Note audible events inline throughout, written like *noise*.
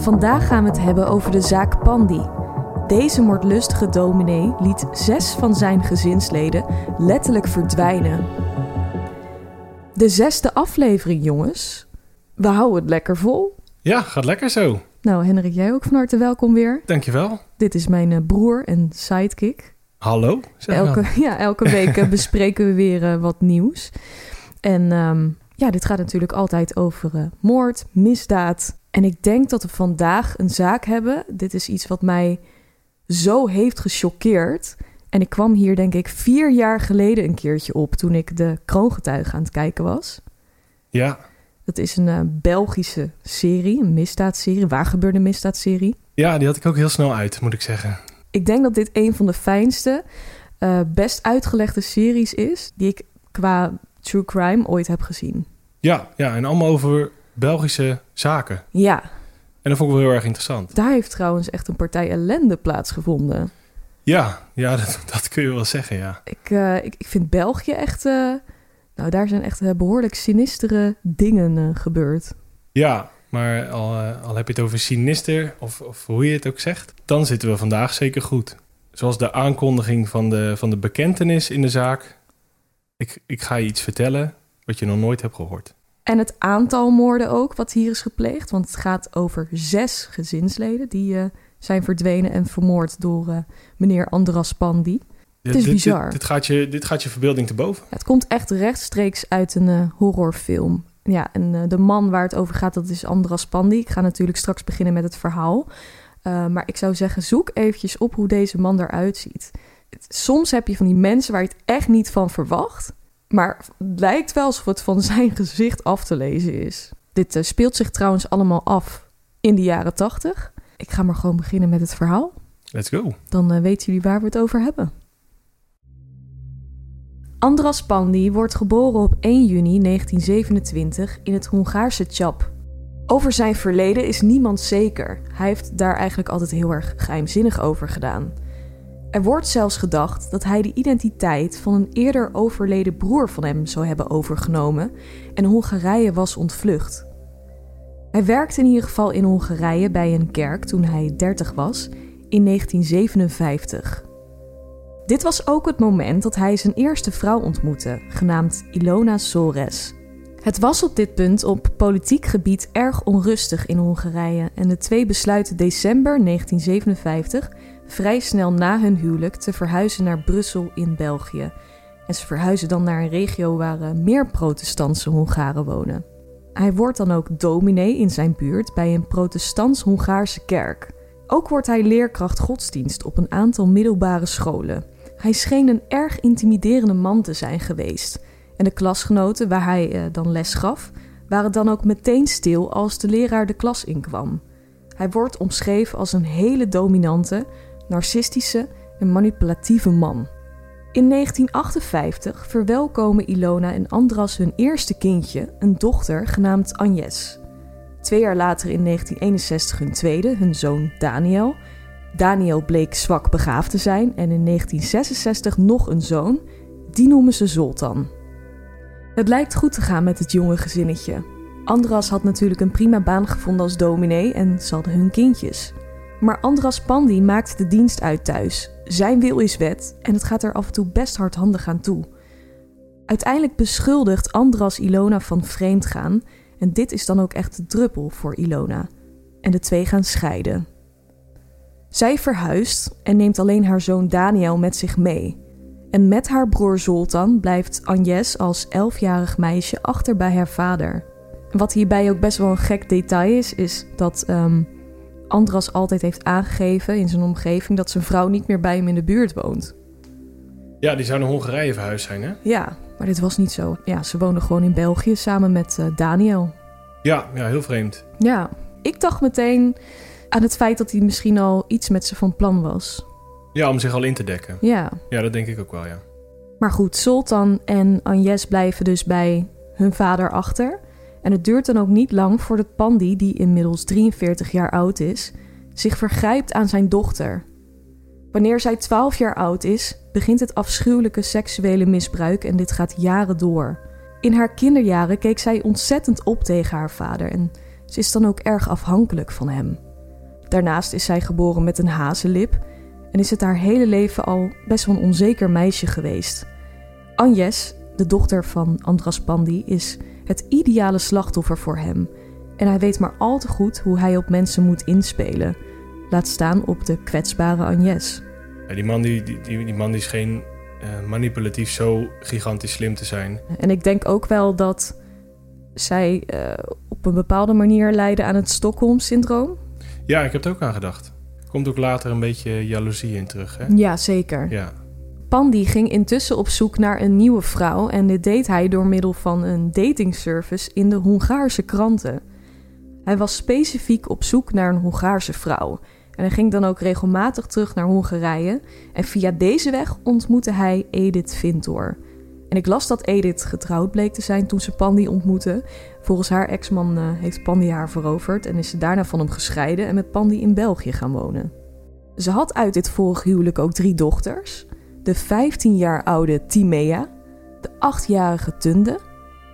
Vandaag gaan we het hebben over de zaak Pandy. Deze moordlustige dominee liet zes van zijn gezinsleden letterlijk verdwijnen. De zesde aflevering, jongens. We houden het lekker vol. Ja, gaat lekker zo. Nou, Henrik, jij ook van harte welkom weer. Dankjewel. Dit is mijn eh, broer en sidekick. Hallo. Elke, *laughs* ja, elke week eh, bespreken we weer eh, wat nieuws. En ehm, ja, dit gaat natuurlijk altijd over moord, misdaad. En ik denk dat we vandaag een zaak hebben. Dit is iets wat mij zo heeft gechoqueerd. En ik kwam hier denk ik vier jaar geleden een keertje op... toen ik de kroongetuigen aan het kijken was. Ja. Dat is een eh, Belgische serie, een misdaadserie, waargebeurde misdaadserie. ja, die had ik ook heel snel uit, moet ik zeggen. Ik denk dat dit een van de fijnste, eh, best uitgelegde series is... die ik qua true crime ooit heb gezien. Ja, ja, en allemaal over Belgische zaken. Ja, En dat vond ik wel heel erg interessant. daar heeft trouwens echt een partij ellende plaatsgevonden. Ja, ja *laughs* dat, dat kun je wel zeggen, ja. Ik, eh, ik, ik vind België echt... eh, nou, daar zijn echt eh, behoorlijk sinistere dingen gebeurd. Ja, maar al, al heb je het over sinister, of, of hoe je het ook zegt... dan zitten we vandaag zeker goed. Zoals de aankondiging van de, van de bekentenis in de zaak. Ik, ik ga je iets vertellen wat je nog nooit hebt gehoord. En het aantal moorden ook, wat hier is gepleegd. Want het gaat over zes gezinsleden die eh, zijn verdwenen en vermoord door eh, meneer Andras Pandy. Het is Dit- dit- bizar. Dit, gaat je, dit gaat je verbeelding te boven. Ja, het komt echt rechtstreeks uit een eh, horrorfilm. Ja, en de man waar het over gaat, dat is Andras Pandy. Ik ga natuurlijk straks beginnen met het verhaal. Maar ik zou zeggen, zoek eventjes op hoe deze man eruit ziet. Het- soms heb je van die mensen waar je het echt niet van verwacht. Maar het lijkt wel alsof het van zijn gezicht af te lezen is. Dit eh, speelt zich trouwens allemaal af in de jaren tachtig. Ik ga maar gewoon beginnen met het verhaal. Let's go. Dan eh, weten jullie waar we het over hebben. Andras Pandy wordt geboren op 1 juni 1927 in het Hongaarse Chap. Over zijn verleden is niemand zeker. Hij heeft daar eigenlijk altijd heel erg geheimzinnig over gedaan. Er wordt zelfs gedacht dat hij de identiteit van een eerder overleden broer van hem zou hebben overgenomen en Hongarije was ontvlucht. Hij werkte in ieder geval in Hongarije bij een kerk toen hij 30 was in 1957. Dit was ook het moment dat hij zijn eerste vrouw ontmoette, genaamd Ilona Sores. Het was op dit punt op politiek gebied erg onrustig in Hongarije en de twee besluiten december 1957 vrij snel na hun huwelijk te verhuizen naar Brussel in België. En ze verhuizen dan naar een regio waar eh, meer protestantse Hongaren wonen. Hij wordt dan ook dominee in zijn buurt bij een protestants-Hongaarse kerk. Ook wordt hij leerkracht godsdienst op een aantal middelbare scholen. Hij scheen een erg intimiderende man te zijn geweest. En de klasgenoten waar hij eh, dan les gaf, waren dan ook meteen stil als de leraar de klas inkwam. Hij wordt omschreven als een hele dominante, narcistische en manipulatieve man. In 1958 verwelkomen Ilona en Andras hun eerste kindje, een dochter genaamd Agnes. Twee jaar later in 1961 hun tweede, hun zoon Daniel. Daniel bleek zwak begaafd te zijn en in 1966 nog een zoon, die noemen ze Zoltan. Het lijkt goed te gaan met het jonge gezinnetje. Andras had natuurlijk een prima baan gevonden als dominee en ze hadden hun kindjes. Maar Andras Pandy maakt de dienst uit thuis. Zijn wil is wet en het gaat er af en toe best hardhandig aan toe. Uiteindelijk beschuldigt Andras Ilona van vreemdgaan en dit is dan ook echt de druppel voor Ilona. En de twee gaan scheiden. Zij verhuist en neemt alleen haar zoon Daniel met zich mee. En met haar broer Zoltan blijft Agnes als 11-jarig meisje achter bij haar vader. Wat hierbij ook best wel een gek detail is, is dat ehm, Andras altijd heeft aangegeven in zijn omgeving dat zijn vrouw niet meer bij hem in de buurt woont. Ja, die zou naar Hongarije verhuisd zijn, hè? Ja, maar dit was niet zo. Ja, ze wonen gewoon in België samen met uh, Daniel. Ja, ja, heel vreemd. Ja, ik dacht meteen aan het feit dat hij misschien al iets met ze van plan was. Ja, om zich al in te dekken. Ja. Ja, dat denk ik ook wel, ja. Maar goed, Sultan en Agnes blijven dus bij hun vader achter. En het duurt dan ook niet lang voordat Pandi, die inmiddels 43 jaar oud is, zich vergrijpt aan zijn dochter. Wanneer zij 12 jaar oud is, begint het afschuwelijke seksuele misbruik en dit gaat jaren door. In haar kinderjaren keek zij ontzettend op tegen haar vader en ze is dan ook erg afhankelijk van hem. Daarnaast is zij geboren met een hazenlip en is het haar hele leven al best wel een onzeker meisje geweest. Agnes, de dochter van Andras Pandi, is het ideale slachtoffer voor hem. En hij weet maar al te goed hoe hij op mensen moet inspelen. Laat staan op de kwetsbare Agnes. Ja, die, man die, die, die, man die is geen uh, manipulatief zo gigantisch slim te zijn. En ik denk ook wel dat zij uh, op een bepaalde manier lijden aan het Stockholm-syndroom. Ja, ik heb er ook aan gedacht. Komt ook later een beetje jaloezie in terug, hè? Ja, zeker. Ja. Pandi ging intussen op zoek naar een nieuwe vrouw en dit deed hij door middel van een datingservice in de Hongaarse kranten. Hij was specifiek op zoek naar een Hongaarse vrouw en hij ging dan ook regelmatig terug naar Hongarije en via deze weg ontmoette hij Edith Vintor. En ik las dat Edith getrouwd bleek te zijn toen ze Pandi ontmoette. Volgens haar ex-man uh, heeft Pandi haar veroverd en is ze daarna van hem gescheiden en met Pandi in België gaan wonen. Ze had uit dit vorige huwelijk ook drie dochters: de 15 jaar oude Timea, de 8-jarige Tunde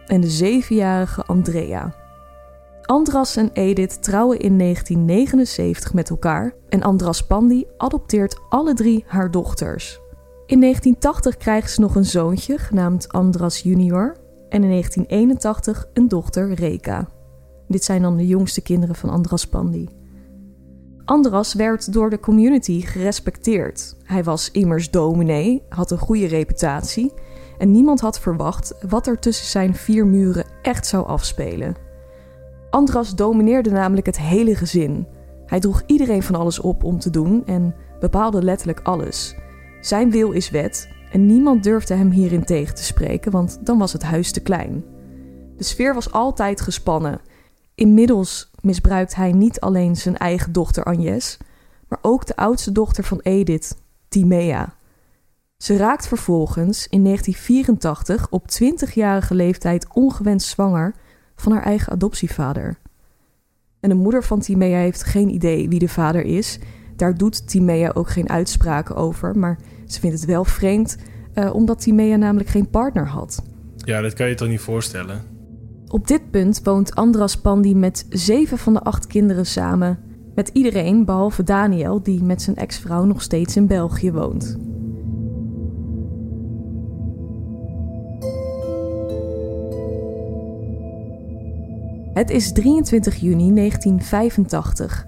en de 7-jarige Andrea. Andras en Edith trouwen in 1979 met elkaar en Andras Pandi adopteert alle drie haar dochters. In 1980 krijgen ze nog een zoontje genaamd Andras Junior en in 1981 een dochter Reka. Dit zijn dan de jongste kinderen van Andras Pandi. Andras werd door de community gerespecteerd. Hij was immers dominee, had een goede reputatie en niemand had verwacht wat er tussen zijn vier muren echt zou afspelen. Andras domineerde namelijk het hele gezin. Hij droeg iedereen van alles op om te doen en bepaalde letterlijk alles. Zijn wil is wet en niemand durfde hem hierin tegen te spreken, want dan was het huis te klein. De sfeer was altijd gespannen. Inmiddels misbruikt hij niet alleen zijn eigen dochter Agnes, maar ook de oudste dochter van Edith, Timea. Ze raakt vervolgens in 1984 op 20-jarige leeftijd ongewenst zwanger van haar eigen adoptievader. En de moeder van Timea heeft geen idee wie de vader is. Daar doet Timea ook geen uitspraken over, maar ze vindt het wel vreemd uh, omdat Timea namelijk geen partner had. Ja, dat kan je toch niet voorstellen? Op dit punt woont Andras Pandi met zeven van de acht kinderen samen. Met iedereen behalve Daniel, die met zijn ex-vrouw nog steeds in België woont. Het is 23 juni 1985.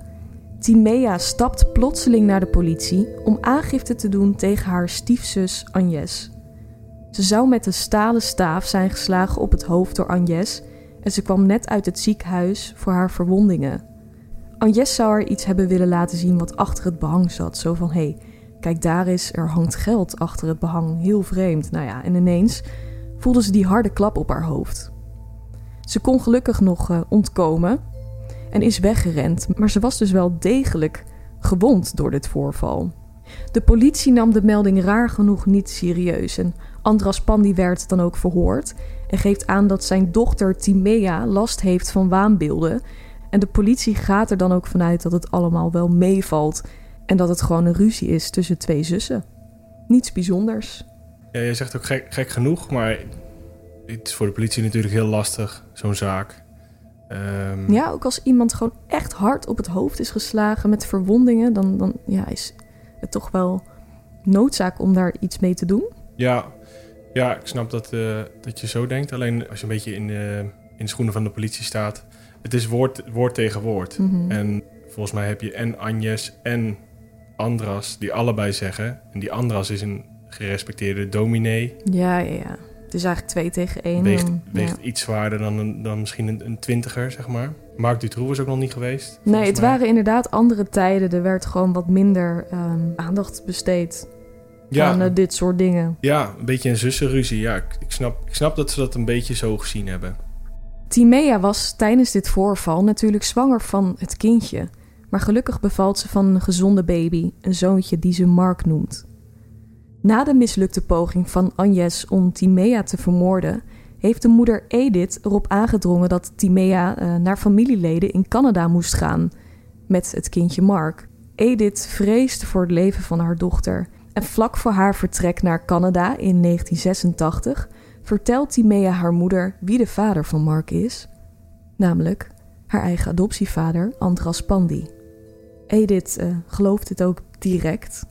Timea stapt plotseling naar de politie om aangifte te doen tegen haar stiefzus Agnes. Ze zou met een stalen staaf zijn geslagen op het hoofd door Agnes en ze kwam net uit het ziekenhuis voor haar verwondingen. Agnes zou haar iets hebben willen laten zien wat achter het behang zat. Zo van: hé, hey, kijk daar is, er hangt geld achter het behang, heel vreemd. Nou ja, en ineens voelde ze die harde klap op haar hoofd. Ze kon gelukkig nog uh, ontkomen en is weggerend, maar ze was dus wel degelijk gewond door dit voorval. De politie nam de melding raar genoeg niet serieus en Andras Pandi werd dan ook verhoord en geeft aan dat zijn dochter Timea last heeft van waanbeelden. En de politie gaat er dan ook vanuit dat het allemaal wel meevalt en dat het gewoon een ruzie is tussen twee zussen. Niets bijzonders. Ja, je zegt ook gek, gek genoeg, maar het is voor de politie natuurlijk heel lastig, zo'n zaak. Um... Ja, ook als iemand gewoon echt hard op het hoofd is geslagen met verwondingen, dan, dan ja, is het toch wel noodzaak om daar iets mee te doen. Ja, ja ik snap dat, uh, dat je zo denkt. Alleen als je een beetje in de, in de schoenen van de politie staat, het is woord, woord tegen woord. Mhm. En volgens mij heb je en Agnes en Andras, die allebei zeggen... en die Andras is een gerespecteerde dominee... Ja, ja, ja. Het is eigenlijk twee tegen één. weegt, dan- weegt ja. iets zwaarder dan, een, dan misschien een, een twintiger, zeg maar. Marc Dutroux is ook nog niet geweest. Nee, het mij. waren inderdaad andere tijden. Er werd gewoon wat minder ehm, aandacht besteed Ja, aan eh, dit soort dingen. ja, een beetje een zussenruzie. Ja, ik, ik, snap, ik snap dat ze dat een beetje zo gezien hebben. Timea was tijdens dit voorval natuurlijk zwanger van het kindje. Maar gelukkig bevalt ze van een gezonde baby, een zoontje die ze Mark noemt. Na de mislukte poging van Agnes om Timea te vermoorden, heeft de moeder Edith erop aangedrongen dat Timea eh, naar familieleden in Canada moest gaan met het kindje Mark. Edith vreesde voor het leven van haar dochter en vlak voor haar vertrek naar Canada in 1986 vertelt Timea haar moeder wie de vader van Mark is, namelijk haar eigen adoptievader Andras Pandi. Edith eh, gelooft het ook direct.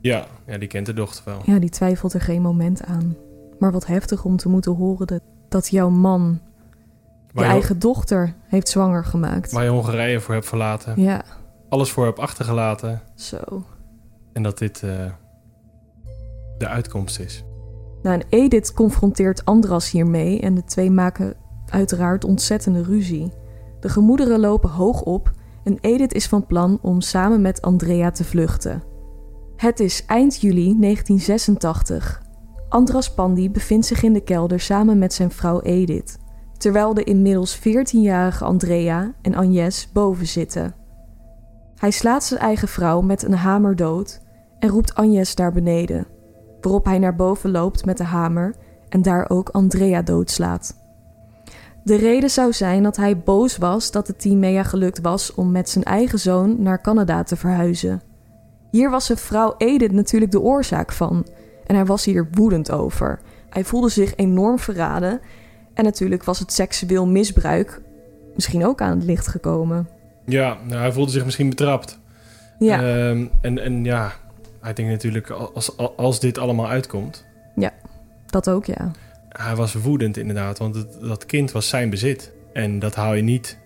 Ja, ja, die kent de dochter wel. Ja, die twijfelt er geen moment aan. Maar wat heftig om te moeten horen dat, dat jouw man je eigen dochter heeft zwanger gemaakt. waar je Hongarije voor hebt verlaten. Ja, Alles voor hebt achtergelaten. zo. En dat dit eh, de uitkomst is. Nou, en Edith confronteert Andras hiermee en de twee maken uiteraard ontzettende ruzie. De gemoederen lopen hoog op en Edith is van plan om samen met Andrea te vluchten. Het is eind juli 1986. Andras Pandi bevindt zich in de kelder samen met zijn vrouw Edith, terwijl de inmiddels 14-jarige Andrea en Agnes boven zitten. Hij slaat zijn eigen vrouw met een hamer dood en roept Agnes naar beneden waarop hij naar boven loopt met de hamer en daar ook Andrea doodslaat. De reden zou zijn dat hij boos was dat het team Mea gelukt was om met zijn eigen zoon naar Canada te verhuizen. Hier was zijn vrouw Edith natuurlijk de oorzaak van en hij was hier woedend over. Hij voelde zich enorm verraden en natuurlijk was het seksueel misbruik misschien ook aan het licht gekomen. Ja, nou, hij voelde zich misschien betrapt. Ja, Ehm, en, en ja, hij denkt natuurlijk, als, als dit allemaal uitkomt... dat ook ja. Hij was woedend inderdaad, want het, dat kind was zijn bezit. En dat haal je niet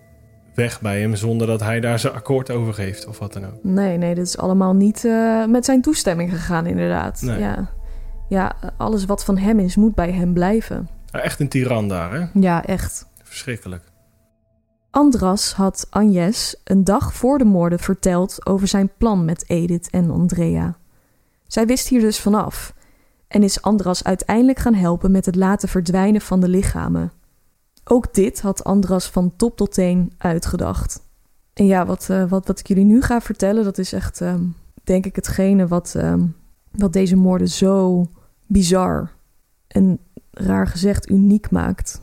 weg bij hem zonder dat hij daar zijn akkoord over geeft of wat dan ook. Nee, nee, dit is allemaal niet eh, met zijn toestemming gegaan, inderdaad. Nee. Ja. ja, alles wat van hem is, moet bij hem blijven. Ja, echt een tiran daar, hè? Ja, echt. Verschrikkelijk. Andras had Agnes een dag voor de moorden verteld over zijn plan met Edith en Andrea. Zij wist hier dus vanaf en is Andras uiteindelijk gaan helpen met het laten verdwijnen van de lichamen. Ook dit had Andras van top tot teen uitgedacht. En ja, wat, eh, wat, wat ik jullie nu ga vertellen, dat is echt, ehm, denk ik, hetgene wat, ehm, wat deze moorden zo bizar en raar gezegd uniek maakt.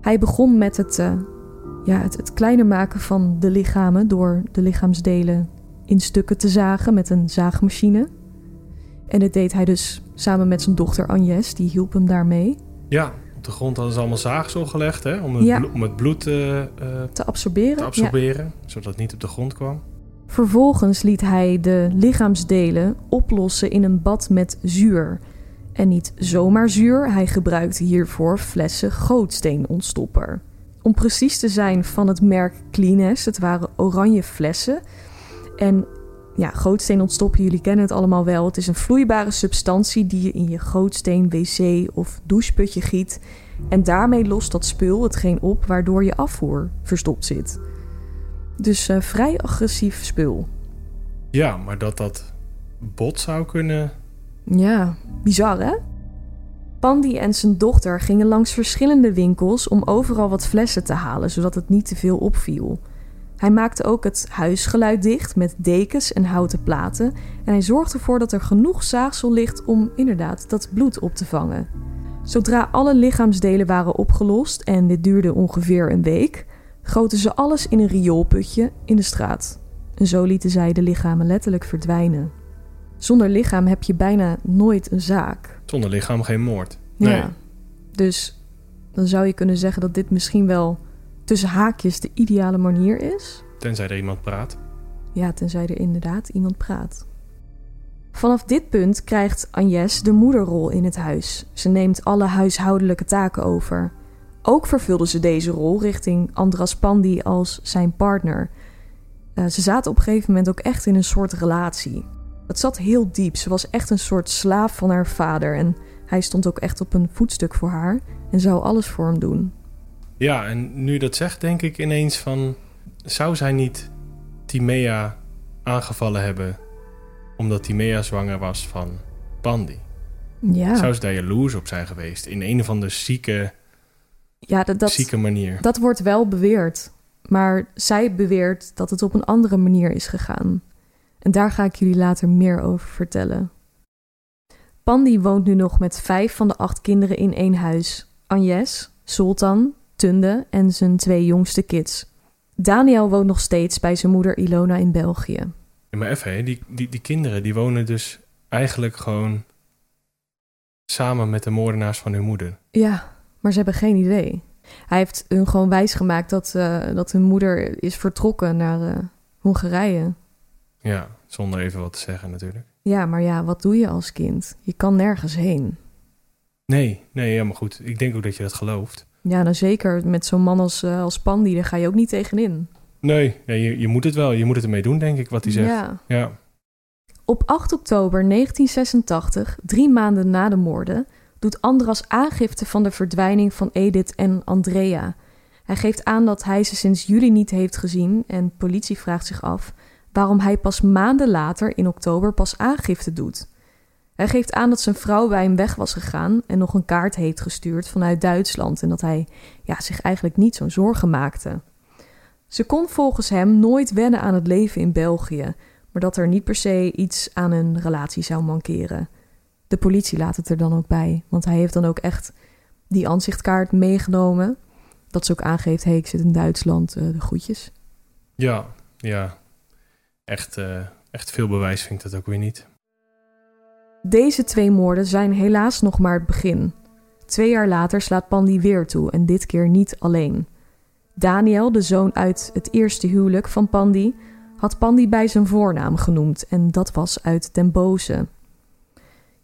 Hij begon met het, eh, ja, het, het kleiner maken van de lichamen door de lichaamsdelen in stukken te zagen met een zaagmachine. En dit deed hij dus samen met zijn dochter Agnes, die hielp hem daarmee Ja, op de grond hadden ze allemaal zaagsel gelegd, hè? Om het, Ja. om het bloed eh, eh, te absorberen. te Ja. absorberen, zodat het niet op de grond kwam. Vervolgens liet hij de lichaamsdelen oplossen in een bad met zuur. En niet zomaar zuur, hij gebruikte hiervoor flessen gootsteenontstopper. Om precies te zijn van het merk Kleenex, het waren oranje flessen. En ja, gootsteenontstopper, jullie kennen het allemaal wel. Het is een vloeibare substantie die je in je gootsteen, wc of doucheputje giet. En daarmee lost dat spul hetgeen op waardoor je afvoer verstopt zit. Dus eh, vrij agressief spul. Ja, maar dat dat bot zou kunnen... Ja, bizar hè? Pandi en zijn dochter gingen langs verschillende winkels om overal wat flessen te halen, zodat het niet te veel opviel. Hij maakte ook het huisgeluid dicht met dekens en houten platen en hij zorgde ervoor dat er genoeg zaagsel ligt om inderdaad dat bloed op te vangen. Zodra alle lichaamsdelen waren opgelost, en dit duurde ongeveer een week, goten ze alles in een rioolputje in de straat. En zo lieten zij de lichamen letterlijk verdwijnen. Zonder lichaam heb je bijna nooit een zaak. Zonder lichaam geen moord. Nee. Ja. Dus dan zou je kunnen zeggen dat dit misschien wel tussen haakjes de ideale manier is. Tenzij er iemand praat. Ja, tenzij er inderdaad iemand praat. Vanaf dit punt krijgt Agnes de moederrol in het huis. Ze neemt alle huishoudelijke taken over. Ook vervulde ze deze rol richting Andras Pandi als zijn partner. Uh, ze zaten op een gegeven moment ook echt in een soort relatie. Het zat heel diep. Ze was echt een soort slaaf van haar vader. En hij stond ook echt op een voetstuk voor haar en zou alles voor hem doen. Ja, en nu dat zegt, denk ik ineens van... zou zij niet Timea aangevallen hebben... omdat Timea zwanger was van Pandi? Ja. Zou ze daar jaloers op zijn geweest? In een of andere zieke, ja, dat, dat, zieke manier. Dat wordt wel beweerd. Maar zij beweert dat het op een andere manier is gegaan. En daar ga ik jullie later meer over vertellen. Pandi woont nu nog met vijf van de acht kinderen in één huis. Agnes, Sultan, Tunde en zijn twee jongste kids. Daniel woont nog steeds bij zijn moeder Ilona in België. maar even, die, die, die kinderen die wonen dus eigenlijk gewoon samen met de moordenaars van hun moeder. Ja, maar ze hebben geen idee. Hij heeft hun gewoon wijsgemaakt dat, uh, dat hun moeder is vertrokken naar uh, Hongarije. Ja, zonder even wat te zeggen natuurlijk. Ja, maar ja, wat doe je als kind? Je kan nergens heen. Nee, nee, ja, maar goed. Ik denk ook dat je dat gelooft. Ja, nou zeker. Met zo'n man als, uh, als Pandi, daar ga je ook niet tegenin. Nee, nee je, je moet het wel. Je moet het ermee doen, denk ik, wat hij zegt. Ja. ja. Op 8 oktober 1986, drie maanden na de moorden, doet Andras aangifte van de verdwijning van Edith en Andrea. Hij geeft aan dat hij ze sinds juli niet heeft gezien en politie vraagt zich af waarom hij pas maanden later in oktober pas aangifte doet. Hij geeft aan dat zijn vrouw bij hem weg was gegaan en nog een kaart heeft gestuurd vanuit Duitsland en dat hij ja, zich eigenlijk niet zo'n zorgen maakte. Ze kon volgens hem nooit wennen aan het leven in België, maar dat er niet per se iets aan hun relatie zou mankeren. De politie laat het er dan ook bij, want hij heeft dan ook echt die aanzichtkaart meegenomen. Dat ze ook aangeeft, hé, hey, ik zit in Duitsland, uh, de groetjes. Ja, ja. Echt, uh, echt veel bewijs vind ik dat ook weer niet. Deze twee moorden zijn helaas nog maar het begin. Twee jaar later slaat Pandi weer toe en dit keer niet alleen. Daniel, de zoon uit het eerste huwelijk van Pandi, had Pandi bij zijn voornaam genoemd en dat was uit Den Boze.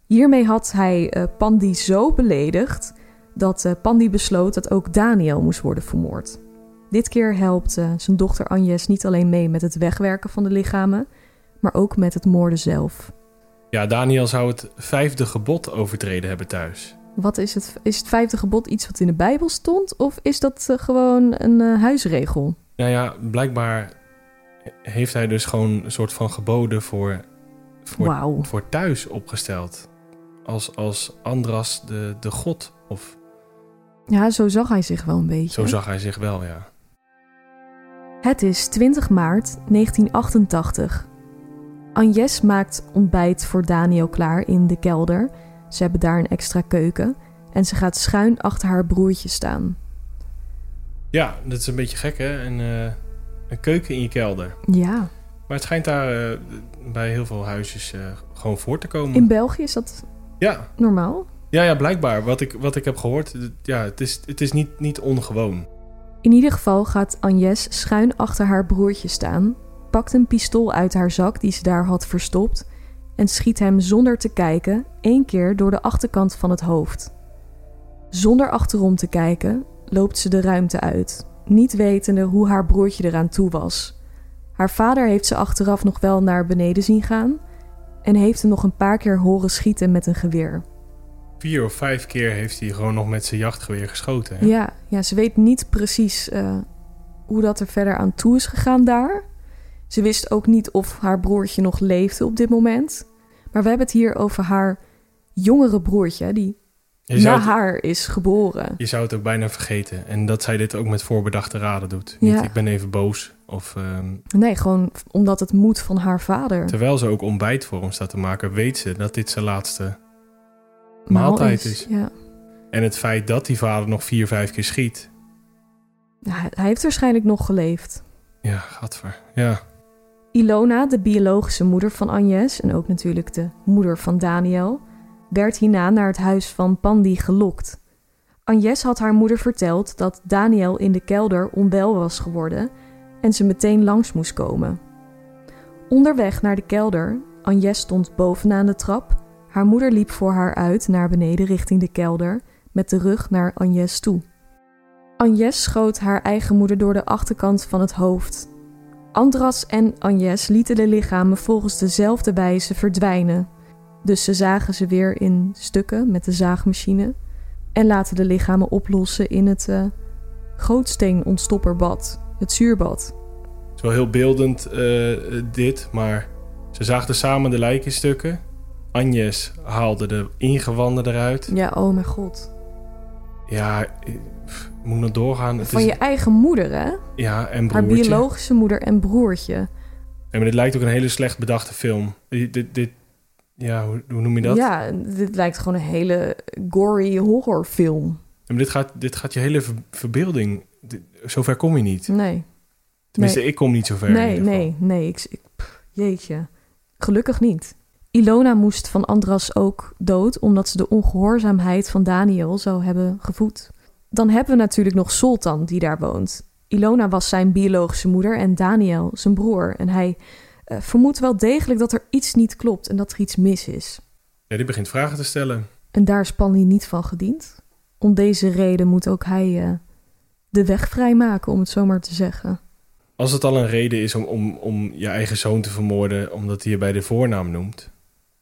Hiermee had hij uh, Pandi zo beledigd dat uh, Pandi besloot dat ook Daniel moest worden vermoord. Dit keer helpt uh, zijn dochter Agnes niet alleen mee met het wegwerken van de lichamen, maar ook met het moorden zelf. Ja, Daniel zou het vijfde gebod overtreden hebben thuis. Wat is het? Is het vijfde gebod iets wat in de Bijbel stond? Of is dat gewoon een huisregel? Nou ja, blijkbaar heeft hij dus gewoon een soort van geboden voor, voor, wow. voor thuis opgesteld. Als, als Andras de, de god. Of... Ja, zo zag hij zich wel een beetje. Zo zag hij zich wel, ja. Het is 20 maart 1988. Agnes maakt ontbijt voor Daniel klaar in de kelder. Ze hebben daar een extra keuken. En ze gaat schuin achter haar broertje staan. Ja, dat is een beetje gek, hè? Een, uh, een keuken in je kelder. Ja. Maar het schijnt daar uh, bij heel veel huisjes uh, gewoon voor te komen. In België is dat ja. normaal? Ja, ja, blijkbaar. Wat ik, wat ik heb gehoord, ja, het is, het is niet, niet ongewoon. In ieder geval gaat Agnes schuin achter haar broertje staan, pakt een pistool uit haar zak die ze daar had verstopt en schiet hem zonder te kijken één keer door de achterkant van het hoofd. Zonder achterom te kijken loopt ze de ruimte uit, niet wetende hoe haar broertje eraan toe was. Haar vader heeft ze achteraf nog wel naar beneden zien gaan en heeft hem nog een paar keer horen schieten met een geweer. Vier of vijf keer heeft hij gewoon nog met zijn jachtgeweer geschoten. Hè? Ja, ja, ze weet niet precies uh, hoe dat er verder aan toe is gegaan daar. Ze wist ook niet of haar broertje nog leefde op dit moment. Maar we hebben het hier over haar jongere broertje, die na het, haar is geboren. Je zou het ook bijna vergeten. En dat zij dit ook met voorbedachte raden doet. Niet, Ja. ik ben even boos. Of, ehm, Nee, gewoon omdat het moet van haar vader. terwijl ze ook ontbijt voor hem staat te maken, weet ze dat dit zijn laatste Maal maaltijd is. Ja. En het feit dat die vader nog vier, vijf keer schiet. Ja, hij heeft waarschijnlijk nog geleefd. Ja, gadver. Ja. Ilona, de biologische moeder van Agnes en ook natuurlijk de moeder van Daniel, werd hierna naar het huis van Pandi gelokt. Agnes had haar moeder verteld dat Daniel in de kelder onwel was geworden en ze meteen langs moest komen. Onderweg naar de kelder, Agnes stond bovenaan de trap, haar moeder liep voor haar uit naar beneden richting de kelder, met de rug naar Agnes toe. Agnes schoot haar eigen moeder door de achterkant van het hoofd. Andras en Agnes lieten de lichamen volgens dezelfde wijze verdwijnen. Dus ze zagen ze weer in stukken met de zaagmachine en laten de lichamen oplossen in het uh, grootsteenontstopperbad, het zuurbad. Het is wel heel beeldend uh, dit, maar ze zaagden samen de lijkenstukken. Agnes haalde de ingewanden eruit. Ja, oh mijn god. Ja, moet doorgaan. Van je eigen moeder, hè? Ja, en broertje. Haar biologische moeder en broertje. Ja, maar dit lijkt ook een hele slecht bedachte film. Dit, dit, ja, hoe, hoe, noem je dat? Ja, dit lijkt gewoon een hele gory horrorfilm. Ja, maar dit gaat, dit gaat je hele verbeelding... Dit, zover kom je niet. Nee. Tenminste, ik kom niet zo ver. Nee, nee, nee. Ik, ik, jeetje. Gelukkig niet. Ilona moest van Andras ook dood omdat ze de ongehoorzaamheid van Daniel zou hebben gevoed. Dan hebben we natuurlijk nog Sultan die daar woont. Ilona was zijn biologische moeder en Daniel zijn broer. En hij uh, vermoedt wel degelijk dat er iets niet klopt en dat er iets mis is. Ja, die begint vragen te stellen. En daar is Panny niet van gediend. Om deze reden moet ook hij uh, de weg vrijmaken, om het zo maar te zeggen. Als het al een reden is om, om, om je eigen zoon te vermoorden, omdat hij je bij de voornaam noemt.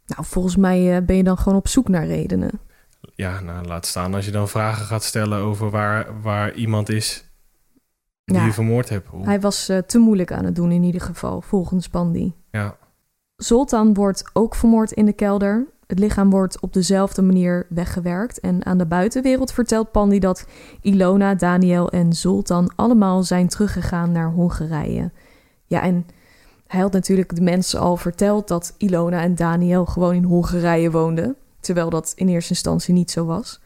Nou, volgens mij uh, ben je dan gewoon op zoek naar redenen. Ja, nou, laat staan als je dan vragen gaat stellen over waar, waar iemand is die Ja. je vermoord hebt. Hoe- Hij was eh, te moeilijk aan het doen in ieder geval, volgens Pandy. Ja, Zoltan wordt ook vermoord in de kelder. Het lichaam wordt op dezelfde manier weggewerkt. En aan de buitenwereld vertelt Pandy dat Ilona, Daniel en Zoltan allemaal zijn teruggegaan naar Hongarije. Ja, en hij had natuurlijk de mensen al verteld dat Ilona en Daniel gewoon in Hongarije woonden. Terwijl dat in eerste instantie niet zo was.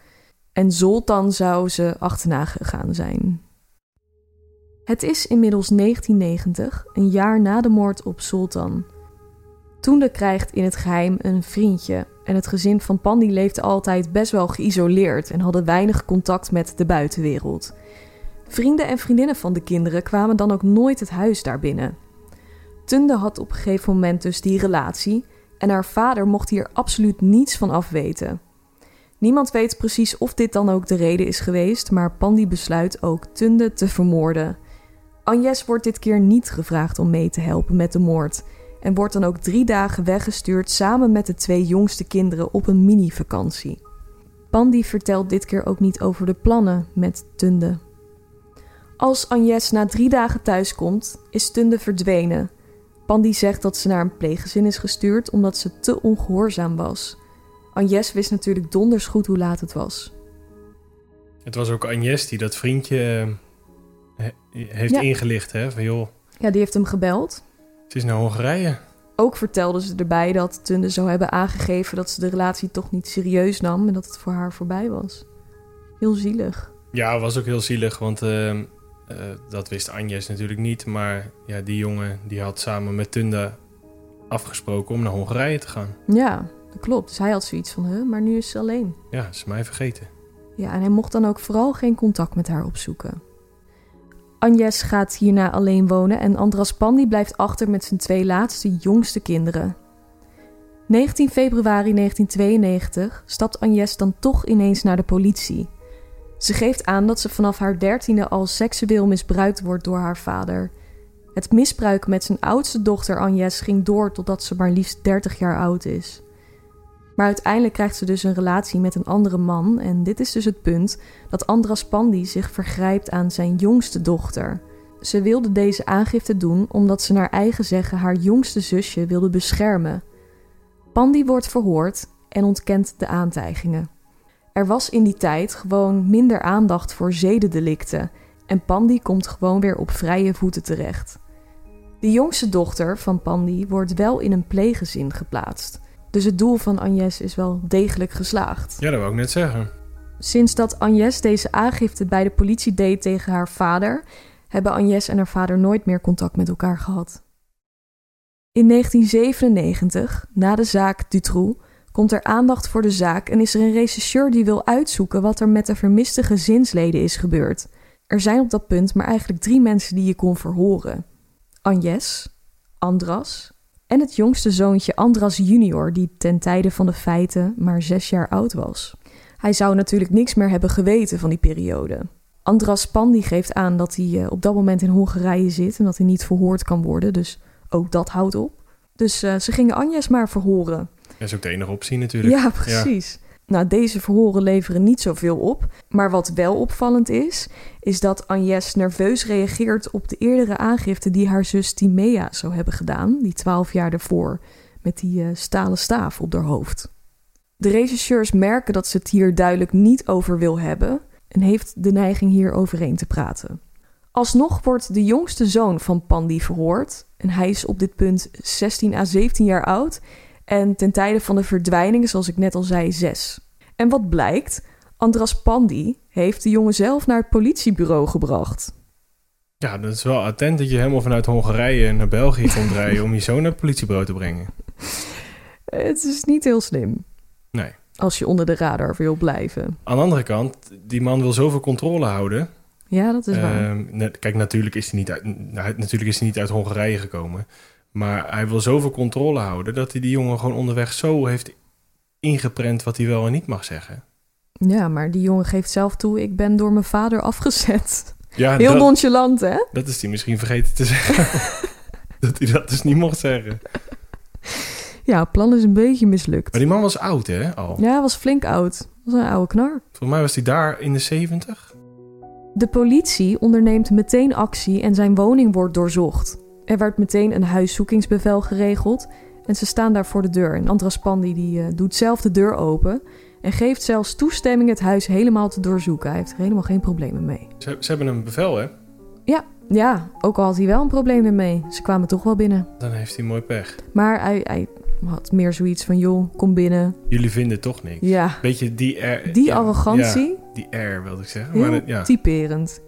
En Zoltan zou ze achterna gegaan zijn. Het is inmiddels 1990, een jaar na de moord op Sultan. Toende krijgt in het geheim een vriendje en het gezin van Pandy leefde altijd best wel geïsoleerd en hadden weinig contact met de buitenwereld. Vrienden en vriendinnen van de kinderen kwamen dan ook nooit het huis daar binnen. Tunde had op een gegeven moment dus die relatie en haar vader mocht hier absoluut niets van afweten. Niemand weet precies of dit dan ook de reden is geweest, maar Pandy besluit ook Tunde te vermoorden. Agnes wordt dit keer niet gevraagd om mee te helpen met de moord en wordt dan ook drie dagen weggestuurd samen met de twee jongste kinderen op een mini-vakantie. Pandy vertelt dit keer ook niet over de plannen met Tunde. Als Agnes na drie dagen thuiskomt, is Tunde verdwenen. Pandy zegt dat ze naar een pleeggezin is gestuurd omdat ze te ongehoorzaam was. Agnes wist natuurlijk donders goed hoe laat het was. het was ook Agnes die dat vriendje eh, he- heeft Ja. ingelicht. Hè? Van joh, Ja, die heeft hem gebeld. het is naar Hongarije. Ook vertelde ze erbij dat Tunde zou hebben aangegeven dat ze de relatie toch niet serieus nam en dat het voor haar voorbij was. Heel zielig. Ja, was ook heel zielig, want eh, eh, dat wist Agnes natuurlijk niet. Maar ja, die jongen die had samen met Tunda afgesproken om naar Hongarije te gaan. Ja, dat klopt. Dus hij had zoiets van, huh, maar nu is ze alleen. Ja, is mij vergeten. Ja, en hij mocht dan ook vooral geen contact met haar opzoeken. Agnes gaat hierna alleen wonen en Andras Pandy blijft achter met zijn twee laatste jongste kinderen. 19 februari 1992 stapt Agnes dan toch ineens naar de politie. Ze geeft aan dat ze vanaf haar dertiende al seksueel misbruikt wordt door haar vader. Het misbruik met zijn oudste dochter Agnes ging door totdat ze maar liefst 30 jaar oud is. Maar uiteindelijk krijgt ze dus een relatie met een andere man. En dit is dus het punt dat Andras Pandy zich vergrijpt aan zijn jongste dochter. Ze wilde deze aangifte doen omdat ze naar eigen zeggen haar jongste zusje wilde beschermen. Pandy wordt verhoord en ontkent de aantijgingen. Er was in die tijd gewoon minder aandacht voor zedendelicten en Pandy komt gewoon weer op vrije voeten terecht. De jongste dochter van Pandy wordt wel in een pleeggezin geplaatst. Dus het doel van Agnes is wel degelijk geslaagd. Ja, dat wou ik net zeggen. Sinds dat Agnes deze aangifte bij de politie deed tegen haar vader, hebben Agnes en haar vader nooit meer contact met elkaar gehad. In 1997, na de zaak Dutroux, komt er aandacht voor de zaak en is er een rechercheur die wil uitzoeken wat er met de vermiste gezinsleden is gebeurd. Er zijn op dat punt maar eigenlijk drie mensen die je kon verhoren: Agnes, Andras en het jongste zoontje Andras junior, die ten tijde van de feiten maar zes jaar oud was. Hij zou natuurlijk niks meer hebben geweten van die periode. Andras Pandi geeft aan dat hij eh, op dat moment in Hongarije zit en dat hij niet verhoord kan worden. Dus ook dat houdt op. Dus eh, ze gingen Agnes maar verhoren. Dat is ook de enige optie natuurlijk. Ja, *laughs* precies. Nou, deze verhoren leveren niet zoveel op. Maar wat wel opvallend is, is dat Agnes nerveus reageert op de eerdere aangifte die haar zus Timea zou hebben gedaan, die twaalf jaar daarvoor, met die eh, stalen staaf op haar hoofd. De regisseurs merken dat ze het hier duidelijk niet over wil hebben en heeft de neiging hier overheen te praten. Alsnog wordt de jongste zoon van Pandi verhoord en hij is op dit punt 16 à 17 jaar oud en ten tijde van de verdwijning, zoals ik net al zei, 6. En wat blijkt? Andras Pandi heeft de jongen zelf naar het politiebureau gebracht. Ja, dat is wel attent dat je helemaal vanuit Hongarije naar België komt *laughs* rijden om je zoon naar het politiebureau te brengen. Het is niet heel slim. Nee. Als je onder de radar wil blijven. Aan de andere kant, die man wil zoveel controle houden. Ja, dat is waar. Ehm, kijk, natuurlijk is, hij niet uit, natuurlijk is hij niet uit Hongarije gekomen. Maar hij wil zoveel controle houden dat hij die jongen gewoon onderweg zo heeft ingeprent wat hij wel en niet mag zeggen. Ja, maar die jongen geeft zelf toe, ik ben door mijn vader afgezet. Ja, Heel dat, nonchalant, hè? dat is hij misschien vergeten te zeggen. *laughs* dat hij dat dus niet mocht zeggen. Ja, het plan is een beetje mislukt. Maar die man was oud, hè, al. Ja, hij was flink oud. Was een oude knar. Volgens mij was hij daar in de zeventig. De politie onderneemt meteen actie en zijn woning wordt doorzocht. Er werd meteen een huiszoekingsbevel geregeld en ze staan daar voor de deur. En Andras die, eh, doet zelf de deur open en geeft zelfs toestemming het huis helemaal te doorzoeken. Hij heeft er helemaal geen problemen mee. Ze, ze hebben een bevel, hè. Ja, ook al had hij wel een probleem ermee. Ze kwamen toch wel binnen. Dan heeft hij mooi pech. Maar hij, hij had meer zoiets van, joh, kom binnen. Jullie vinden toch niks. Ja, Beetje die air. die ja, arrogantie. ja, die air, wilde ik zeggen. Heel Maar dat- ja. typerend.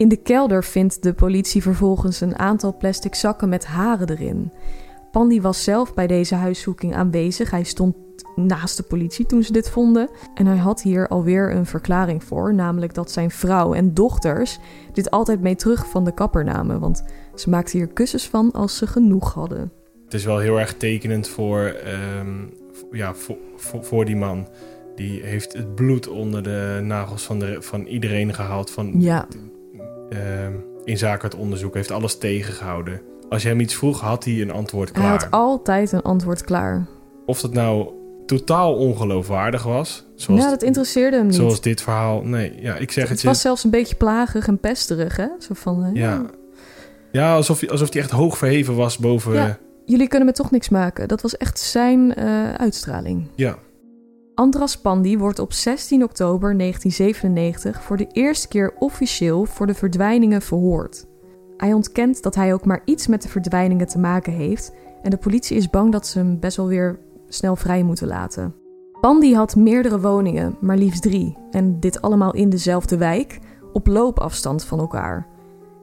In de kelder vindt de politie vervolgens een aantal plastic zakken met haren erin. Pandi was zelf bij deze huiszoeking aanwezig. Hij stond naast de politie toen ze dit vonden. En hij had hier alweer een verklaring voor, namelijk dat zijn vrouw en dochters dit altijd mee terug van de kapper namen. Want ze maakten hier kussens van als ze genoeg hadden. Het is wel heel erg tekenend voor, ehm, ja, voor, voor, voor die man. Die heeft het bloed onder de nagels van, de, van iedereen gehaald. Van, Ja, ehm, in zaken het onderzoek. Heeft alles tegengehouden. Als je hem iets vroeg, had hij een antwoord hij klaar. had altijd een antwoord klaar. Of dat nou totaal ongeloofwaardig was. Zoals, ja, dat interesseerde hem niet. zoals dit verhaal. Nee, ja, ik zeg het, het je. was zelfs een beetje plagig en pesterig, hè? Zo van, eh, Ja, ja alsof, hij- alsof hij echt hoog verheven was boven... Ja. Jullie kunnen me toch niks maken. Dat was echt zijn eh, uitstraling. ja. Andras Pandi wordt op 16 oktober 1997 voor de eerste keer officieel voor de verdwijningen verhoord. Hij ontkent dat hij ook maar iets met de verdwijningen te maken heeft en de politie is bang dat ze hem best wel weer snel vrij moeten laten. Pandi had meerdere woningen, maar liefst drie, en dit allemaal in dezelfde wijk, op loopafstand van elkaar.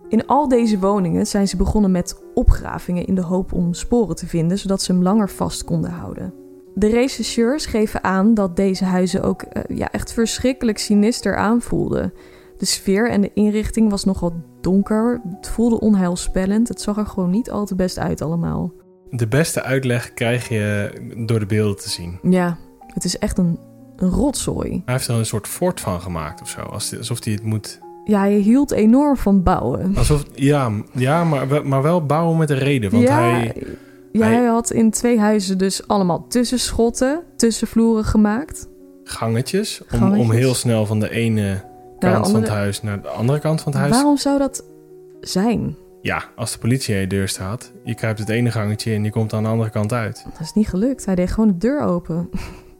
In al deze woningen zijn ze begonnen met opgravingen in de hoop om sporen te vinden, zodat ze hem langer vast konden houden. De rechercheurs geven aan dat deze huizen ook eh, ja, echt verschrikkelijk sinister aanvoelden. De sfeer en de inrichting was nogal donker. Het voelde onheilspellend. Het zag er gewoon niet al te best uit allemaal. De beste uitleg krijg je door de beelden te zien. Ja, het is echt een, een rotzooi. Hij heeft er een soort fort van gemaakt of zo. Als- Alsof hij het moet... Ja, je hield enorm van bouwen. Alsof, ja, ja maar, wel- maar wel bouwen met een reden. Want ja, hij... hij had in twee huizen dus allemaal tussenschotten, tussenvloeren gemaakt. gangetjes, om, Gangetjes. om heel snel van de ene kant van andere- het huis naar de andere kant van het huis. Waarom zou dat zijn? Ja, als de politie aan je deur staat, je kruipt het ene gangetje en je komt aan de andere kant uit. Dat is niet gelukt. Hij deed gewoon de deur open. *laughs*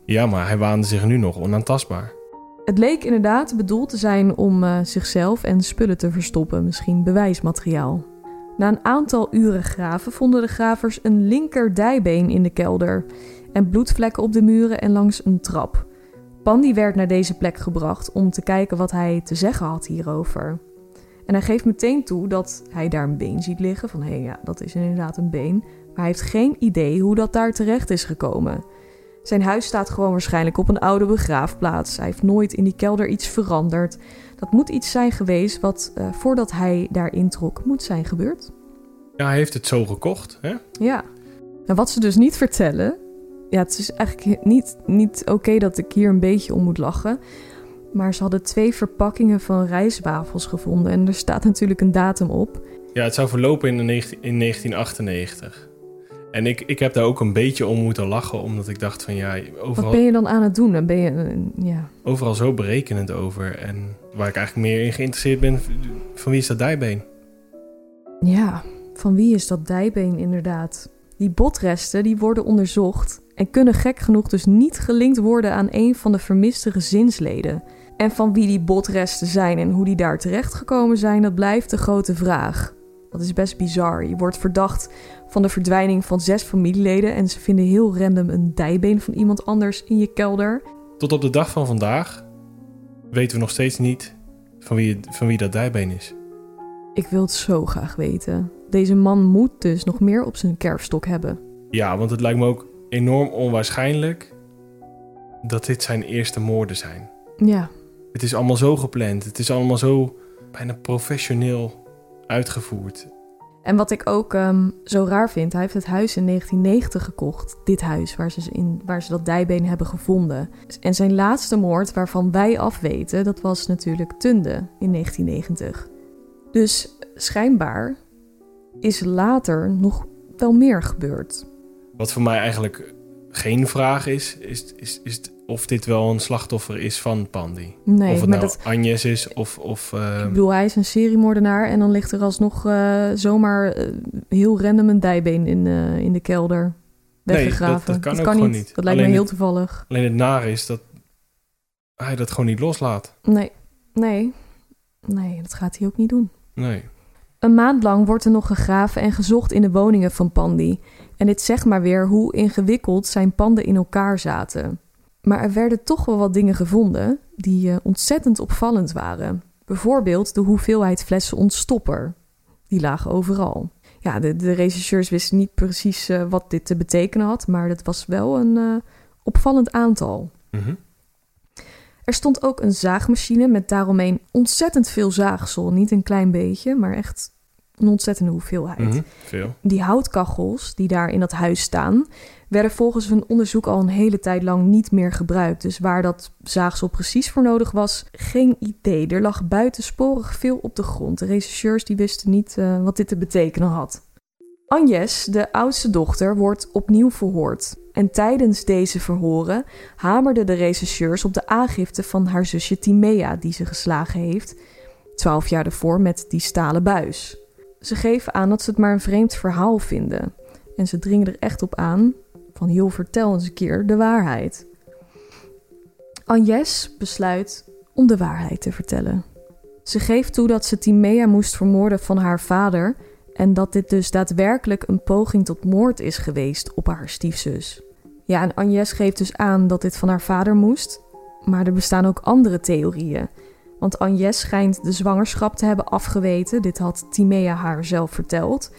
Ja, maar hij waande zich nu nog onaantastbaar. Het leek inderdaad bedoeld te zijn om eh, zichzelf en spullen te verstoppen, misschien bewijsmateriaal. Na een aantal uren graven vonden de gravers een linker dijbeen in de kelder en bloedvlekken op de muren en langs een trap. Pandi werd naar deze plek gebracht om te kijken wat hij te zeggen had hierover. En hij geeft meteen toe dat hij daar een been ziet liggen, van hé hey, ja, dat is inderdaad een been, maar hij heeft geen idee hoe dat daar terecht is gekomen. Zijn huis staat gewoon waarschijnlijk op een oude begraafplaats. Hij heeft nooit in die kelder iets veranderd. Dat moet iets zijn geweest wat eh, voordat hij daar introk moet zijn gebeurd. Ja, hij heeft het zo gekocht. Hè? Ja. En wat ze dus niet vertellen. Ja, het is eigenlijk niet, niet oké dat ik hier een beetje om moet lachen. Maar ze hadden twee verpakkingen van rijstwafels gevonden en er staat natuurlijk een datum op. Ja, het zou verlopen in, de 19, in 1998. En ik, ik heb daar ook een beetje om moeten lachen, omdat ik dacht van ja, Wat overal, ben je dan aan het doen? Dan ben je, eh, ja. overal zo berekenend over. En waar ik eigenlijk meer in geïnteresseerd ben, van wie is dat dijbeen? ja, van wie is dat dijbeen inderdaad? Die botresten die worden onderzocht en kunnen gek genoeg dus niet gelinkt worden aan een van de vermiste gezinsleden. En van wie die botresten zijn en hoe die daar terechtgekomen zijn, dat blijft de grote vraag. Dat is best bizar. Je wordt verdacht van de verdwijning van zes familieleden en ze vinden heel random een dijbeen van iemand anders in je kelder. Tot op de dag van vandaag weten we nog steeds niet van wie, van wie dat dijbeen is. Ik wil het zo graag weten. Deze man moet dus nog meer op zijn kerfstok hebben. Ja, want het lijkt me ook enorm onwaarschijnlijk dat dit zijn eerste moorden zijn. Ja, Het is allemaal zo gepland. Het is allemaal zo bijna professioneel uitgevoerd. En wat ik ook ehm, zo raar vind, hij heeft het huis in 1990 gekocht. Dit huis waar ze, in, waar ze dat dijbeen hebben gevonden. En zijn laatste moord, waarvan wij afweten, dat was natuurlijk Tunde in 1990. Dus schijnbaar is later nog wel meer gebeurd. Wat voor mij eigenlijk geen vraag is, is, is, is of dit wel een slachtoffer is van Pandy. Nee, of het nou dat, Agnes is of... of eh, ik bedoel, hij is een seriemoordenaar en dan ligt er alsnog eh, zomaar eh, heel random een dijbeen in, in de kelder. Nee, Weggegraven. dat- dat kan ook gewoon niet. Dat lijkt me heel het- toevallig. alleen het nare is dat hij dat gewoon niet loslaat. Nee, nee, nee, dat gaat hij ook niet doen. Nee. Een maand lang wordt er nog gegraven en gezocht in de woningen van Pandy. En dit zegt maar weer hoe ingewikkeld zijn panden in elkaar zaten. Maar er werden toch wel wat dingen gevonden die eh, ontzettend opvallend waren. Bijvoorbeeld de hoeveelheid flessen ontstopper. Die lagen overal. Ja, de, de rechercheurs wisten niet precies eh, wat dit te betekenen had, maar het was wel een eh, opvallend aantal. Mhm. Er stond ook een zaagmachine met daaromheen ontzettend veel zaagsel. Niet een klein beetje, maar echt een ontzettende hoeveelheid. Mhm. Veel. Die houtkachels die daar in dat huis staan, werden volgens een onderzoek al een hele tijd lang niet meer gebruikt. Dus waar dat zaagsel precies voor nodig was, geen idee. Er lag buitensporig veel op de grond. De rechercheurs die wisten niet eh, wat dit te betekenen had. Agnes, de oudste dochter, wordt opnieuw verhoord. En tijdens deze verhoren hamerden de rechercheurs op de aangifte van haar zusje Timea, die ze geslagen heeft, twaalf jaar daarvoor met die stalen buis. Ze geven aan dat ze het maar een vreemd verhaal vinden. En ze dringen er echt op aan van, joh, vertel eens een keer de waarheid. Agnes besluit om de waarheid te vertellen. Ze geeft toe dat ze Timea moest vermoorden van haar vader en dat dit dus daadwerkelijk een poging tot moord is geweest op haar stiefzus. Ja, en Agnes geeft dus aan dat dit van haar vader moest, maar er bestaan ook andere theorieën. Want Agnes schijnt de zwangerschap te hebben afgeweten. Dit had Timea haar zelf verteld.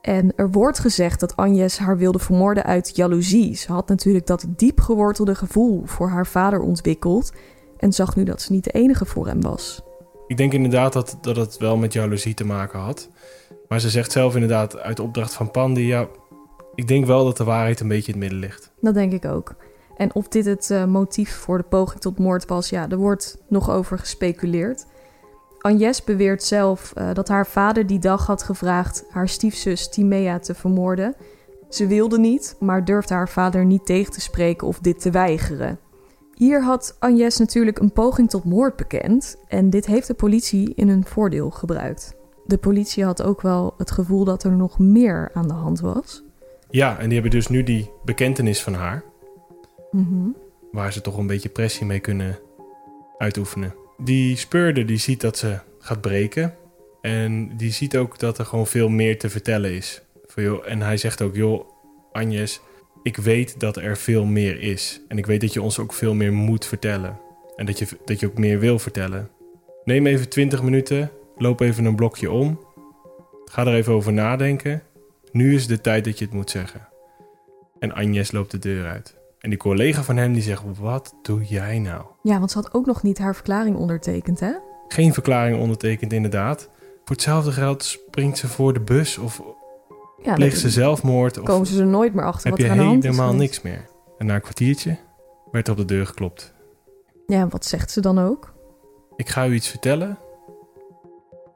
En er wordt gezegd dat Agnes haar wilde vermoorden uit jaloezie. Ze had natuurlijk dat diep gewortelde gevoel voor haar vader ontwikkeld. En zag nu dat ze niet de enige voor hem was. Ik denk inderdaad dat, dat het wel met jaloezie te maken had. Maar ze zegt zelf inderdaad uit de opdracht van Pandy... ja, ik denk wel dat de waarheid een beetje in het midden ligt. Dat denk ik ook. En of dit het eh, motief voor de poging tot moord was, ja, er wordt nog over gespeculeerd. Agnes beweert zelf eh, dat haar vader die dag had gevraagd haar stiefzus Timea te vermoorden. Ze wilde niet, maar durfde haar vader niet tegen te spreken of dit te weigeren. Hier had Agnes natuurlijk een poging tot moord bekend en dit heeft de politie in hun voordeel gebruikt. De politie had ook wel het gevoel dat er nog meer aan de hand was. Ja, en die hebben dus nu die bekentenis van haar... Mhm. waar ze toch een beetje pressie mee kunnen uitoefenen. Die speurder die ziet dat ze gaat breken. En die ziet ook dat er gewoon veel meer te vertellen is. Van, joh, en hij zegt ook, joh, Agnes, ik weet dat er veel meer is. En ik weet dat je ons ook veel meer moet vertellen. En dat je, dat je ook meer wil vertellen. Neem even 20 minuten, loop even een blokje om. Ga er even over nadenken. Nu is de tijd dat je het moet zeggen. En Agnes loopt de deur uit. En die collega van hem die zegt, wat doe jij nou? Ja, want ze had ook nog niet haar verklaring ondertekend, hè? Geen verklaring ondertekend inderdaad. Voor hetzelfde geld springt ze voor de bus of Ja, pleegt ze zelfmoord of komen ze er nooit meer achter heb wat je er aan de hand is. helemaal geweest. niks meer. En na een kwartiertje werd er op de deur geklopt. Ja, wat zegt ze dan ook? Ik ga u iets vertellen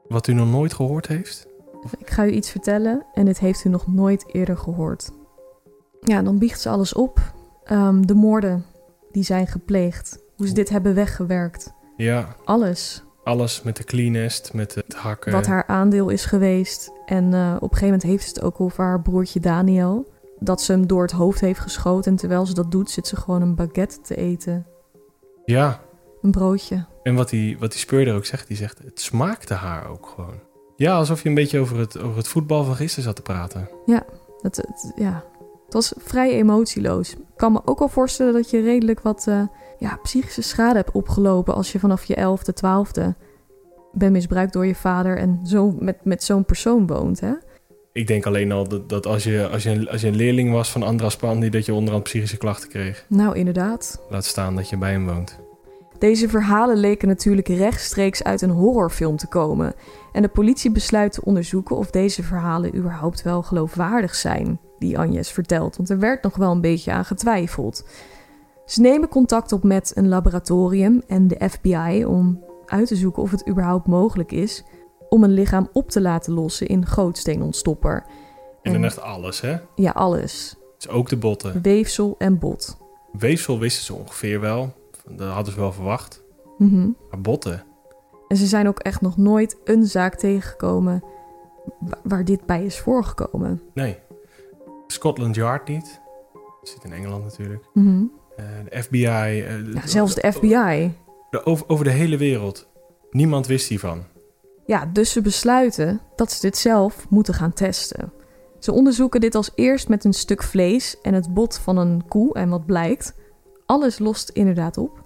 wat u nog nooit gehoord heeft. Ik ga u iets vertellen en dit heeft u nog nooit eerder gehoord. Ja, dan biecht ze alles op. Ehm, de moorden die zijn gepleegd. Hoe ze dit hebben weggewerkt. Ja, Alles. alles met de cleanest, met het hakken. Wat haar aandeel is geweest. En eh, op een gegeven moment heeft ze het ook over haar broertje Daniel. Dat ze hem door het hoofd heeft geschoten. En terwijl ze dat doet, zit ze gewoon een baguette te eten. Ja, Een broodje. en wat die, wat die speurder ook zegt, die zegt, het smaakte haar ook gewoon. Ja, alsof je een beetje over het, over het voetbal van gisteren zat te praten. Het, het, ja, het was vrij emotieloos. Ik kan me ook wel voorstellen dat je redelijk wat eh, ja, psychische schade hebt opgelopen als je vanaf je elfde, twaalfde bent misbruikt door je vader en zo met, met zo'n persoon woont. Hè? Ik denk alleen al dat, dat als, je, als, je, een- als je een leerling was van Andras Pandi, dat je onderhand psychische klachten kreeg. Nou, inderdaad. Laat staan dat je bij hem woont. Deze verhalen leken natuurlijk rechtstreeks uit een horrorfilm te komen. En de politie besluit te onderzoeken of deze verhalen überhaupt wel geloofwaardig zijn, die Agnes vertelt, want er werd nog wel een beetje aan getwijfeld. Ze nemen contact op met een laboratorium en de FBI om uit te zoeken of het überhaupt mogelijk is om een lichaam op te laten lossen in gootsteenontstopper. En dan echt alles, hè? Ja, alles. Dus ook de botten. Weefsel en bot. Weefsel wisten ze ongeveer wel. Dat hadden ze wel verwacht. Mhm. Maar botten, En ze zijn ook echt nog nooit een zaak tegengekomen wa- waar dit bij is voorgekomen. nee. Scotland Yard niet. Dat zit in Engeland natuurlijk. Mhm. Eh, de FBI. eh, Ja, zelfs de FBI. de- over, over de hele wereld. Niemand wist hiervan. Ja, dus ze besluiten dat ze dit zelf moeten gaan testen. Ze onderzoeken dit als eerst met een stuk vlees en het bot van een koe. En wat blijkt, alles lost inderdaad op.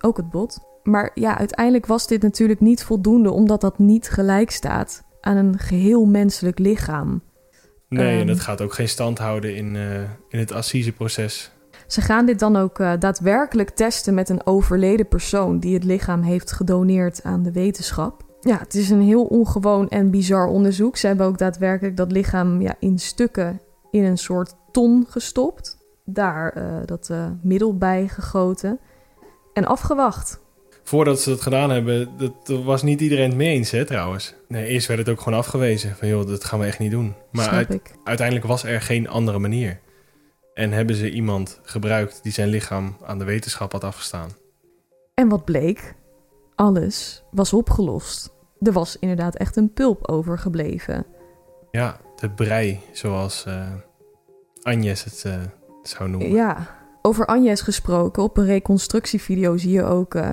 Ook het bot. Maar ja, uiteindelijk was dit natuurlijk niet voldoende, omdat dat niet gelijk staat aan een geheel menselijk lichaam. Nee, en Ehm. dat gaat ook geen stand houden in, eh, in het assiseproces. Ze gaan dit dan ook eh, daadwerkelijk testen met een overleden persoon die het lichaam heeft gedoneerd aan de wetenschap. Ja, het is een heel ongewoon en bizar onderzoek. Ze hebben ook daadwerkelijk dat lichaam ja, in stukken in een soort ton gestopt. Daar eh, dat middel bij gegoten en afgewacht. Voordat ze dat gedaan hebben, dat, was niet iedereen het mee eens, hè, trouwens. Nee, eerst werd het ook gewoon afgewezen. Van, joh, dat gaan we echt niet doen. Maar uit- uiteindelijk was er geen andere manier. En hebben ze iemand gebruikt die zijn lichaam aan de wetenschap had afgestaan. En wat bleek? Alles was opgelost. Er was inderdaad echt een pulp overgebleven. Ja, de brei, zoals eh Agnes het eh, zou noemen. Ja, over Agnes gesproken. Op een reconstructievideo zie je ook eh,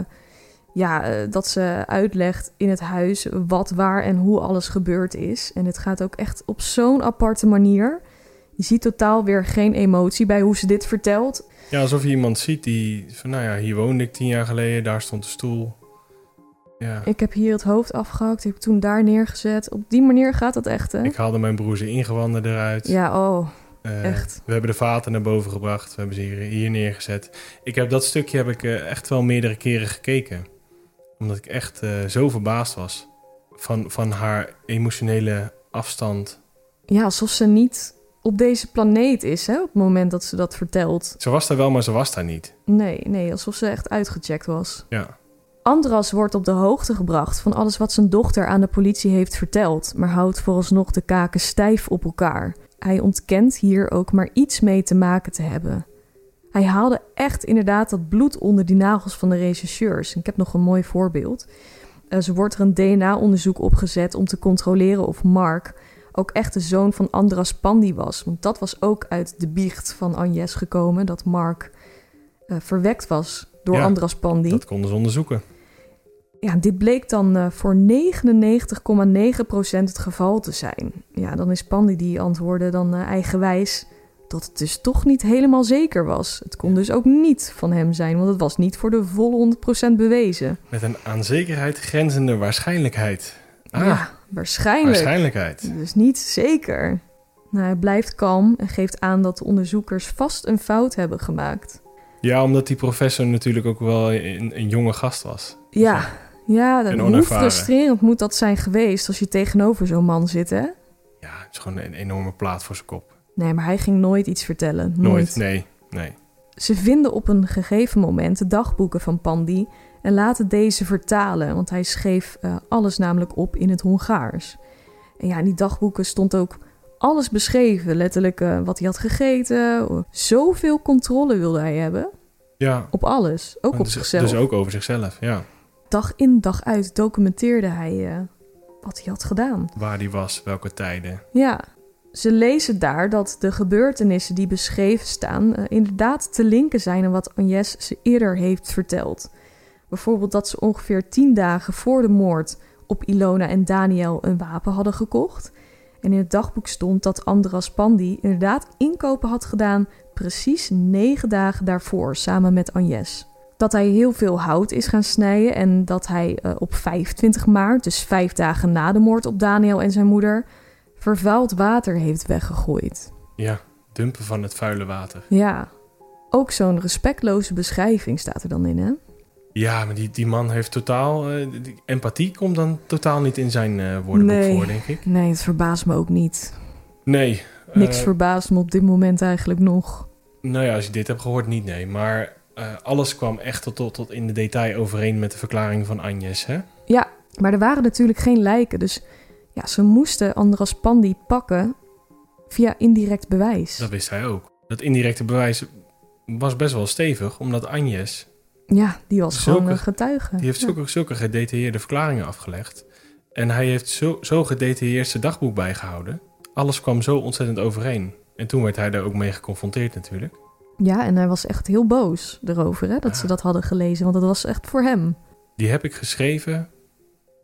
ja, eh, dat ze uitlegt in het huis wat, waar en hoe alles gebeurd is. En het gaat ook echt op zo'n aparte manier. Je ziet totaal weer geen emotie bij hoe ze dit vertelt. Ja, alsof je iemand ziet die van, nou ja, hier woonde ik tien jaar geleden, daar stond de stoel. Ja, Ik heb hier het hoofd afgehakt, ik heb toen daar neergezet. Op die manier gaat dat echt, hè? ik haalde mijn broer zijn ingewanden eruit. Ja, oh, Eh, echt. We hebben de vaten naar boven gebracht. We hebben ze hier, hier neergezet. Ik heb dat stukje heb ik eh, echt wel meerdere keren gekeken. Omdat ik echt eh, zo verbaasd was van, van haar emotionele afstand. Ja, alsof ze niet op deze planeet is, hè? Op het moment dat ze dat vertelt. Ze was daar wel, maar ze was daar niet. Nee, nee, alsof ze echt uitgecheckt was. Ja, Andras wordt op de hoogte gebracht van alles wat zijn dochter aan de politie heeft verteld, maar houdt vooralsnog de kaken stijf op elkaar. Hij ontkent hier ook maar iets mee te maken te hebben. Hij haalde echt inderdaad dat bloed onder die nagels van de rechercheurs. Ik heb nog een mooi voorbeeld. Eh, zo wordt er een DNA-onderzoek opgezet om te controleren of Mark ook echt de zoon van Andras Pandi was. Want dat was ook uit de biecht van Agnes gekomen, dat Mark eh, verwekt was door Ja, Andras Pandi. dat konden ze onderzoeken. Ja, dit bleek dan eh, voor 99,9% het geval te zijn. Ja, dan is Pandi die antwoordde dan eigenwijs dat het dus toch niet helemaal zeker was. Het kon dus ook niet van hem zijn, want het was niet voor de volle 100% bewezen. Met een aan zekerheid grenzende waarschijnlijkheid. Ah, Ja, waarschijnlijk. waarschijnlijkheid. Dus niet zeker. Nou, hij blijft kalm en geeft aan dat de onderzoekers vast een fout hebben gemaakt. Ja, omdat die professor natuurlijk ook wel een, een jonge gast was. Ja, ja En dan hoe onervaren. frustrerend moet dat zijn geweest als je tegenover zo'n man zit, hè? Ja, het is gewoon een enorme plaat voor zijn kop. Nee, maar hij ging nooit iets vertellen. Nooit. Nooit. Nee, nee. Ze vinden op een gegeven moment de dagboeken van Pandi en laten deze vertalen, want hij schreef uh, alles namelijk op in het Hongaars. En ja, in die dagboeken stond ook alles beschreven, letterlijk uh, wat hij had gegeten. Zoveel controle wilde hij hebben. Ja. Op alles, ook En op dus, zichzelf. Dus ook over zichzelf, ja. Dag in, dag uit documenteerde hij uh, wat hij had gedaan. Waar hij was, welke tijden. Ja, ze lezen daar dat de gebeurtenissen die beschreven staan uh, inderdaad te linken zijn aan wat Agnes ze eerder heeft verteld. Bijvoorbeeld dat ze ongeveer tien dagen voor de moord op Ilona en Daniel een wapen hadden gekocht. En in het dagboek stond dat Andras Pandi inderdaad inkopen had gedaan precies negen dagen daarvoor samen met Agnes. Dat hij heel veel hout is gaan snijden en dat hij uh, op 25 maart, dus vijf dagen na de moord op Daniel en zijn moeder, vervuild water heeft weggegooid. Ja, dumpen van het vuile water. Ja, ook zo'n respectloze beschrijving staat er dan in, hè? Ja, maar die, die man heeft totaal... Uh, die empathie komt dan totaal niet in zijn uh, woordenboek nee, voor, denk ik. Nee, het verbaast me ook niet. Nee. Niks verbaast me op dit moment eigenlijk nog. Nou ja, als je dit hebt gehoord, niet nee. Maar alles kwam echt tot, tot, tot in de detail overeen met de verklaring van Agnes, hè? Ja, maar er waren natuurlijk geen lijken. Dus ja, ze moesten Andras Pandi pakken via indirect bewijs. Dat wist hij ook. Dat indirecte bewijs was best wel stevig, omdat Agnes... Ja, die was zulke, gewoon een getuige. Die heeft zulke, ja. zulke gedetailleerde verklaringen afgelegd. En hij heeft zo, zo gedetailleerd zijn dagboek bijgehouden. Alles kwam zo ontzettend overeen. En toen werd hij daar ook mee geconfronteerd natuurlijk. Ja, en hij was echt heel boos erover hè, dat Ah. ze dat hadden gelezen. Want dat was echt voor hem. Die heb ik geschreven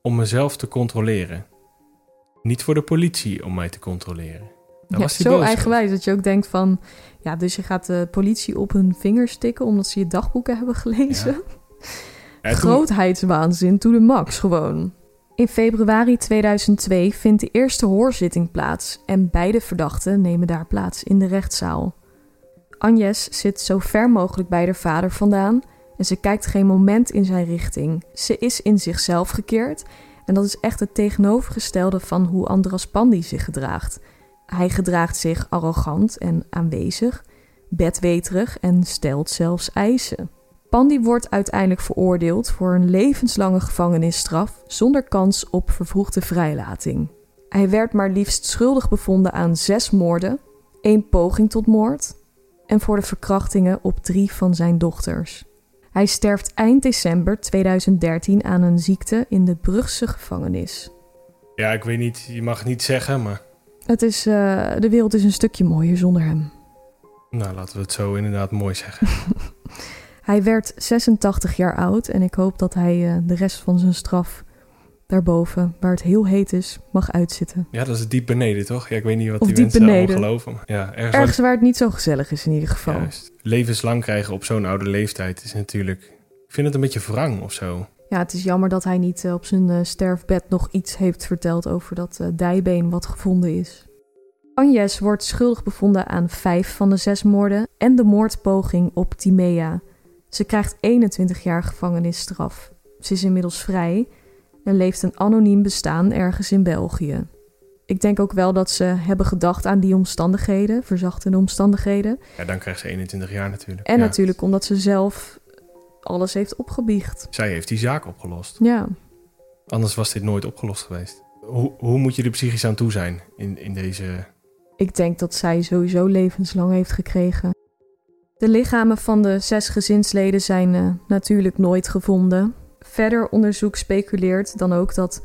om mezelf te controleren. Niet voor de politie om mij te controleren. Daar ja, zo eigenwijs dat je ook denkt van... Ja, dus je gaat de politie op hun vingers stikken... omdat ze je dagboeken hebben gelezen. *laughs* Ja, toen- Grootheidswaanzin to the max gewoon. In februari 2002 vindt de eerste hoorzitting plaats... en beide verdachten nemen daar plaats in de rechtszaal. Agnes zit zo ver mogelijk bij haar vader vandaan... en ze kijkt geen moment in zijn richting. Ze is in zichzelf gekeerd... en dat is echt het tegenovergestelde van hoe Andras Pandi zich gedraagt... Hij gedraagt zich arrogant en aanwezig, bedweterig en stelt zelfs eisen. Pandi wordt uiteindelijk veroordeeld voor een levenslange gevangenisstraf zonder kans op vervroegde vrijlating. Hij werd maar liefst schuldig bevonden aan zes moorden, één poging tot moord en voor de verkrachtingen op drie van zijn dochters. Hij sterft eind december 2013 aan een ziekte in de Brugse gevangenis. Ja, ik weet niet, je mag niet zeggen, maar... Het is, eh, de wereld is een stukje mooier zonder hem. Nou, laten we het zo inderdaad mooi zeggen. *laughs* Hij werd 86 jaar oud en ik hoop dat hij eh, de rest van zijn straf daarboven, waar het heel heet is, mag uitzitten. Ja, dat is diep beneden, toch? Ja, ik weet niet wat Of die mensen allemaal geloven. Maar ja, ergens, Ergens waar het niet zo gezellig is in ieder geval. Juist. Levenslang krijgen op zo'n oude leeftijd is natuurlijk... Ik vind het een beetje wrang of zo. Ja, het is jammer dat hij niet eh, op zijn eh, sterfbed nog iets heeft verteld over dat eh, dijbeen wat gevonden is. Agnes wordt schuldig bevonden aan vijf van de zes moorden en de moordpoging op Timea. Ze krijgt 21 jaar gevangenisstraf. Ze is inmiddels vrij en leeft een anoniem bestaan ergens in België. Ik denk ook wel dat ze hebben gedacht aan die omstandigheden, verzachtende omstandigheden. Ja, dan krijgt ze 21 jaar natuurlijk. En Ja. natuurlijk omdat ze zelf alles heeft opgebiecht. Zij heeft die zaak opgelost. Ja, Anders was dit nooit opgelost geweest. Hoe, hoe moet je er psychisch aan toe zijn in, in deze... ik denk dat zij sowieso levenslang heeft gekregen. De lichamen van de zes gezinsleden zijn eh, natuurlijk nooit gevonden. Verder onderzoek speculeert dan ook dat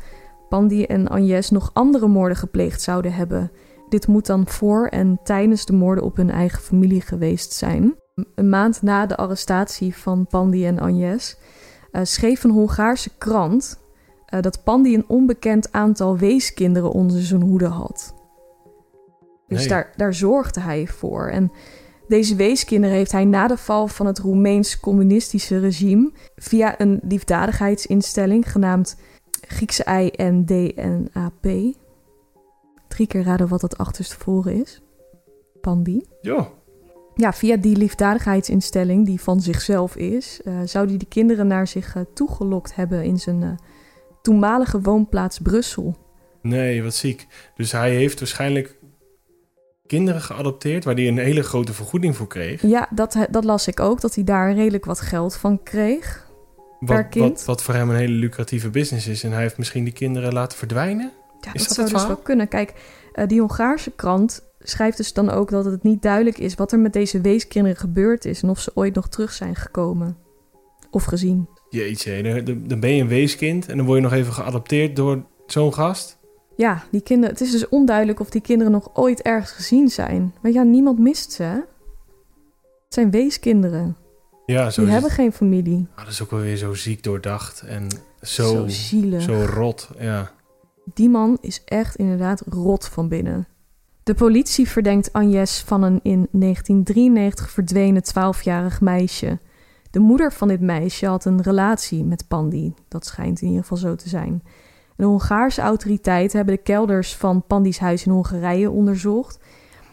Pandi en Agnes nog andere moorden gepleegd zouden hebben. Dit moet dan voor en tijdens de moorden op hun eigen familie geweest zijn. Een maand na de arrestatie van Pandi en Agnes eh, schreef een Hongaarse krant eh, dat Pandi een onbekend aantal weeskinderen onder zijn hoede had. Dus Nee. daar, daar zorgde hij voor. En deze weeskinderen heeft hij na de val van het Roemeens communistische regime via een liefdadigheidsinstelling genaamd Griekse I en DNAP. Drie keer raden wat het achterstevoren is. Pandi. Ja, Ja, via die liefdadigheidsinstelling, die van zichzelf is, eh, zou hij de kinderen naar zich eh, toegelokt hebben in zijn eh, toenmalige woonplaats Brussel. nee, wat ziek. Dus hij heeft waarschijnlijk kinderen geadopteerd, waar hij een hele grote vergoeding voor kreeg. Ja, dat, dat las ik ook, dat hij daar redelijk wat geld van kreeg. Wat, per kind. Wat, wat voor hem een hele lucratieve business is. En hij heeft misschien die kinderen laten verdwijnen. Ja, Is dat, dat zou het dus wel kunnen. Kijk, eh, die Hongaarse krant schrijft dus dan ook dat het niet duidelijk is wat er met deze weeskinderen gebeurd is en of ze ooit nog terug zijn gekomen of gezien. Jeetje, dan- dan ben je een weeskind en dan word je nog even geadopteerd door zo'n gast. Ja, die kinderen, het is dus onduidelijk of die kinderen nog ooit ergens gezien zijn. Maar ja, niemand mist ze. hè? Het zijn weeskinderen. Ja, zo Die hebben het. geen familie. Ah, dat is ook wel weer zo ziek doordacht en Zo, zo, zielig. zo rot. Ja. Die man is echt inderdaad rot van binnen. De politie verdenkt Agnes van een in 1993 verdwenen 12-jarig meisje. De moeder van dit meisje had een relatie met Pandy. Dat schijnt in ieder geval zo te zijn. De Hongaarse autoriteiten hebben de kelders van Pandy's huis in Hongarije onderzocht.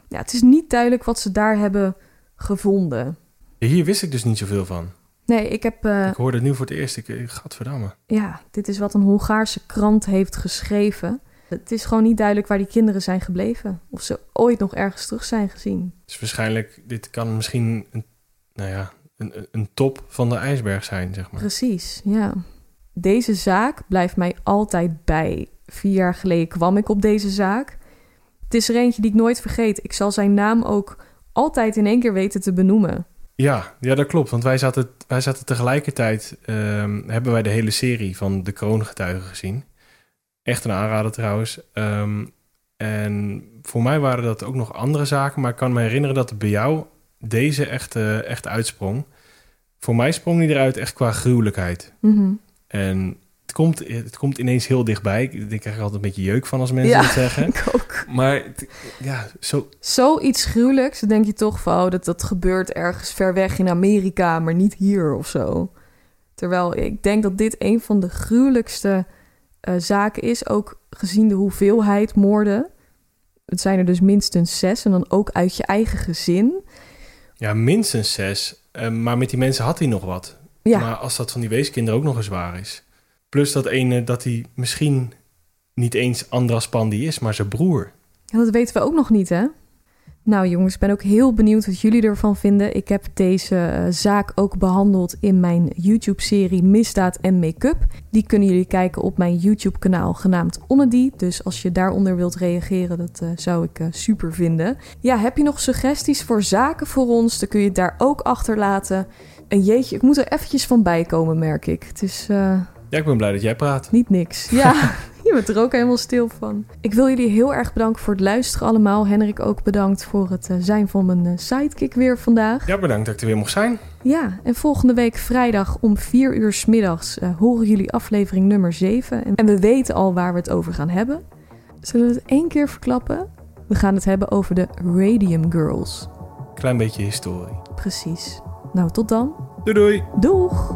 Ja, het is niet duidelijk wat ze daar hebben gevonden. Hier wist ik dus niet zoveel van. Nee, ik heb eh, Ik hoorde het nu voor het eerst. Ik, ik gadverdamme. Ja, dit is wat een Hongaarse krant heeft geschreven. Het is gewoon niet duidelijk waar die kinderen zijn gebleven. Of ze ooit nog ergens terug zijn gezien. Dus waarschijnlijk, dit kan misschien een, nou ja, een- een top van de ijsberg zijn, zeg maar. Precies, ja. Deze zaak blijft mij altijd bij. Vier jaar geleden kwam ik op deze zaak. Het is er eentje die ik nooit vergeet. Ik zal zijn naam ook altijd in één keer weten te benoemen. Ja, ja, dat klopt. Want wij zaten, wij zaten tegelijkertijd... ehm, hebben wij de hele serie van De Kroongetuigen gezien. Echt een aanrader trouwens. Ehm, en voor mij waren dat ook nog andere zaken. Maar ik kan me herinneren dat bij jou deze echt, echt uitsprong. Voor mij sprong die eruit echt qua gruwelijkheid. Mhm. En het komt, het komt ineens heel dichtbij. Ik, krijg er altijd een beetje jeuk van als mensen Ja. dat zeggen. *laughs* Ik ook. Maar ja, zo, Zoiets gruwelijks, dan denk je toch van... Oh, dat, dat gebeurt ergens ver weg in Amerika, maar niet hier of zo. Terwijl ik denk dat dit een van de gruwelijkste eh, zaken is. Ook gezien de hoeveelheid moorden. Het zijn er dus minstens zes. En dan ook uit je eigen gezin. ja, minstens zes. Eh, maar met die mensen had hij nog wat. Ja, Maar als dat van die weeskinderen ook nog eens waar is. Plus dat ene dat hij misschien niet eens Andras Pandy is, maar zijn broer. en dat weten we ook nog niet, hè? Nou jongens, ik ben ook heel benieuwd wat jullie ervan vinden. Ik heb deze eh, zaak ook behandeld in mijn YouTube-serie Misdaad en Make-up. Die kunnen jullie kijken op mijn YouTube-kanaal genaamd Onnedy. Dus als je daaronder wilt reageren, dat eh, zou ik eh, super vinden. Ja, heb je nog suggesties voor zaken voor ons? Dan kun je het daar ook achterlaten. En jeetje, ik moet er eventjes van bij komen, merk ik. Het is... eh, Ja, ik ben blij dat jij praat. niet niks. *laughs* Ja, *laughs* je bent er ook helemaal stil van. Ik wil jullie heel erg bedanken voor het luisteren allemaal. Henrik ook bedankt voor het eh, zijn van mijn eh, sidekick weer vandaag. Ja, bedankt dat ik er weer mocht zijn. Ja, en volgende week vrijdag om 4 uur 's middags horen jullie aflevering nummer 7. En, en we weten al waar we het over gaan hebben. Zullen we het één keer verklappen? We gaan het hebben over de Radium Girls. Klein beetje historie. Precies. Nou, tot dan. Doei doei. Doeg.